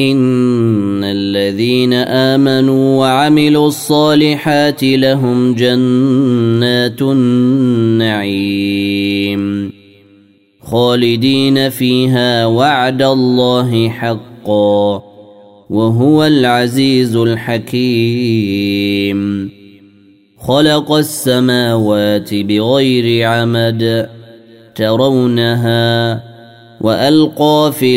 إن الذين آمنوا وعملوا الصالحات لهم جنات النعيم خالدين فيها وعد الله حقا وهو العزيز الحكيم. خلق السماوات بغير عمد ترونها وألقى في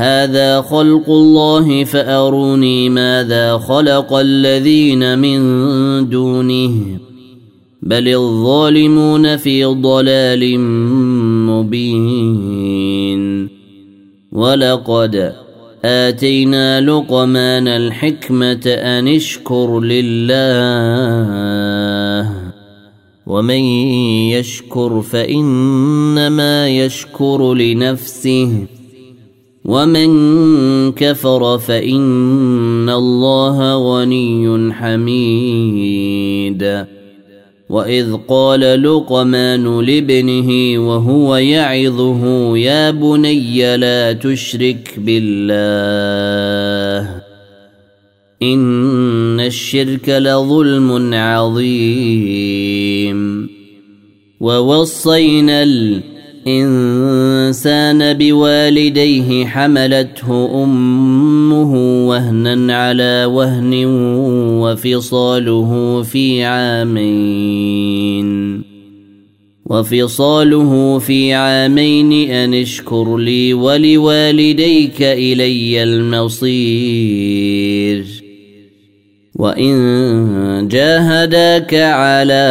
هذا خلق الله فأروني ماذا خلق الذين من دونه بل الظالمون في ضلال مبين. ولقد آتينا لقمان الحكمة أن اشكر لله. ومن يشكر فإنما يشكر لنفسه. ومن كفر فإن الله غني حميد. وإذ قال لقمان لابنه وهو يعظه يا بني لا تشرك بالله إن الشرك لظلم عظيم. ووصينا الانسان بوالديه حملته أمه وهنا على وهن وفصاله في عامين. وفصاله في عامين أن اشكر لي ولوالديك إلي المصير. وإن جاهداك على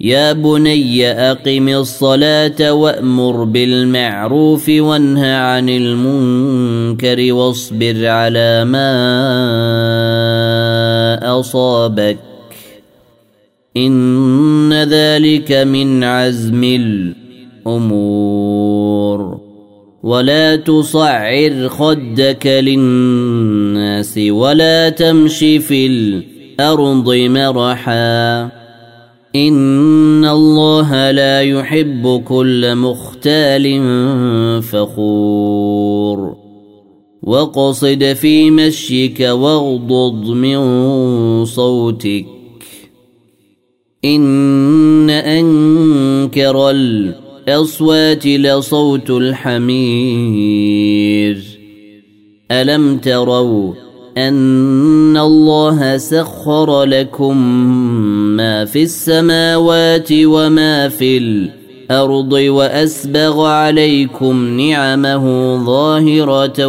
يا بني أقم الصلاة وأمر بالمعروف وانه عن المنكر واصبر على ما أصابك. إن ذلك من عزم الأمور. ولا تصعر خدك للناس ولا تمش في الأرض مرحا. ان الله لا يحب كل مختال فخور وقصد في مشيك واغضض من صوتك ان انكر الاصوات لصوت الحمير الم تروا أن الله سخر لكم ما في السماوات وما في الأرض وأسبغ عليكم نعمه ظاهرة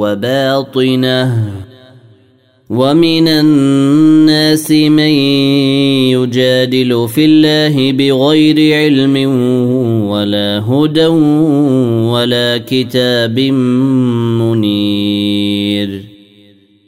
وباطنة. ومن الناس من يجادل في الله بغير علم ولا هدى ولا كتاب منير.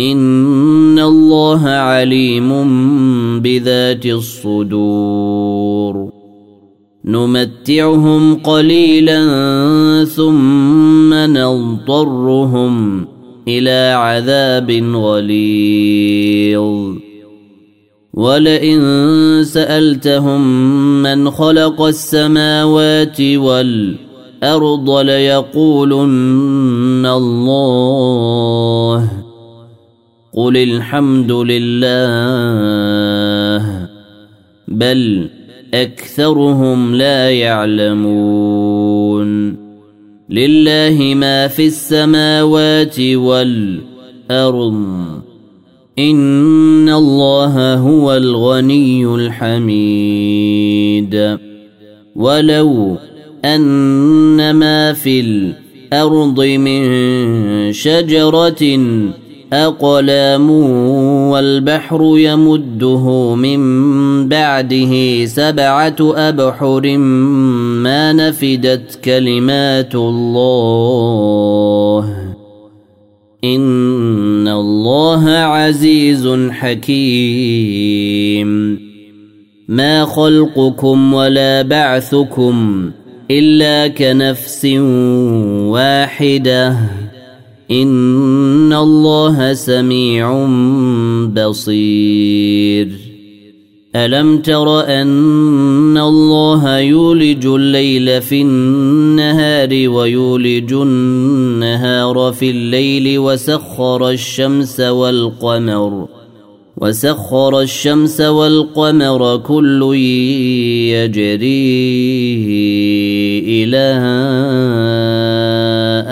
ان الله عليم بذات الصدور نمتعهم قليلا ثم نضطرهم إلى عذاب غليظ ولئن سالتهم من خلق السماوات والارض ليقولن الله قل الحمد لله بل اكثرهم لا يعلمون لله ما في السماوات والارض ان الله هو الغني الحميد ولو ان ما في الأرض من شجره اقلام والبحر يمده من بعده سبعة أبحر ما نفدت كلمات الله. إن الله عزيز حكيم. ما خلقكم ولا بعثكم إلا كنفس واحدة. ان الله سميع بصير الم تر ان الله يولج الليل في النهار ويولج النهار في الليل وسخر الشمس والقمر وسخر الشمس والقمر كل يجري إلى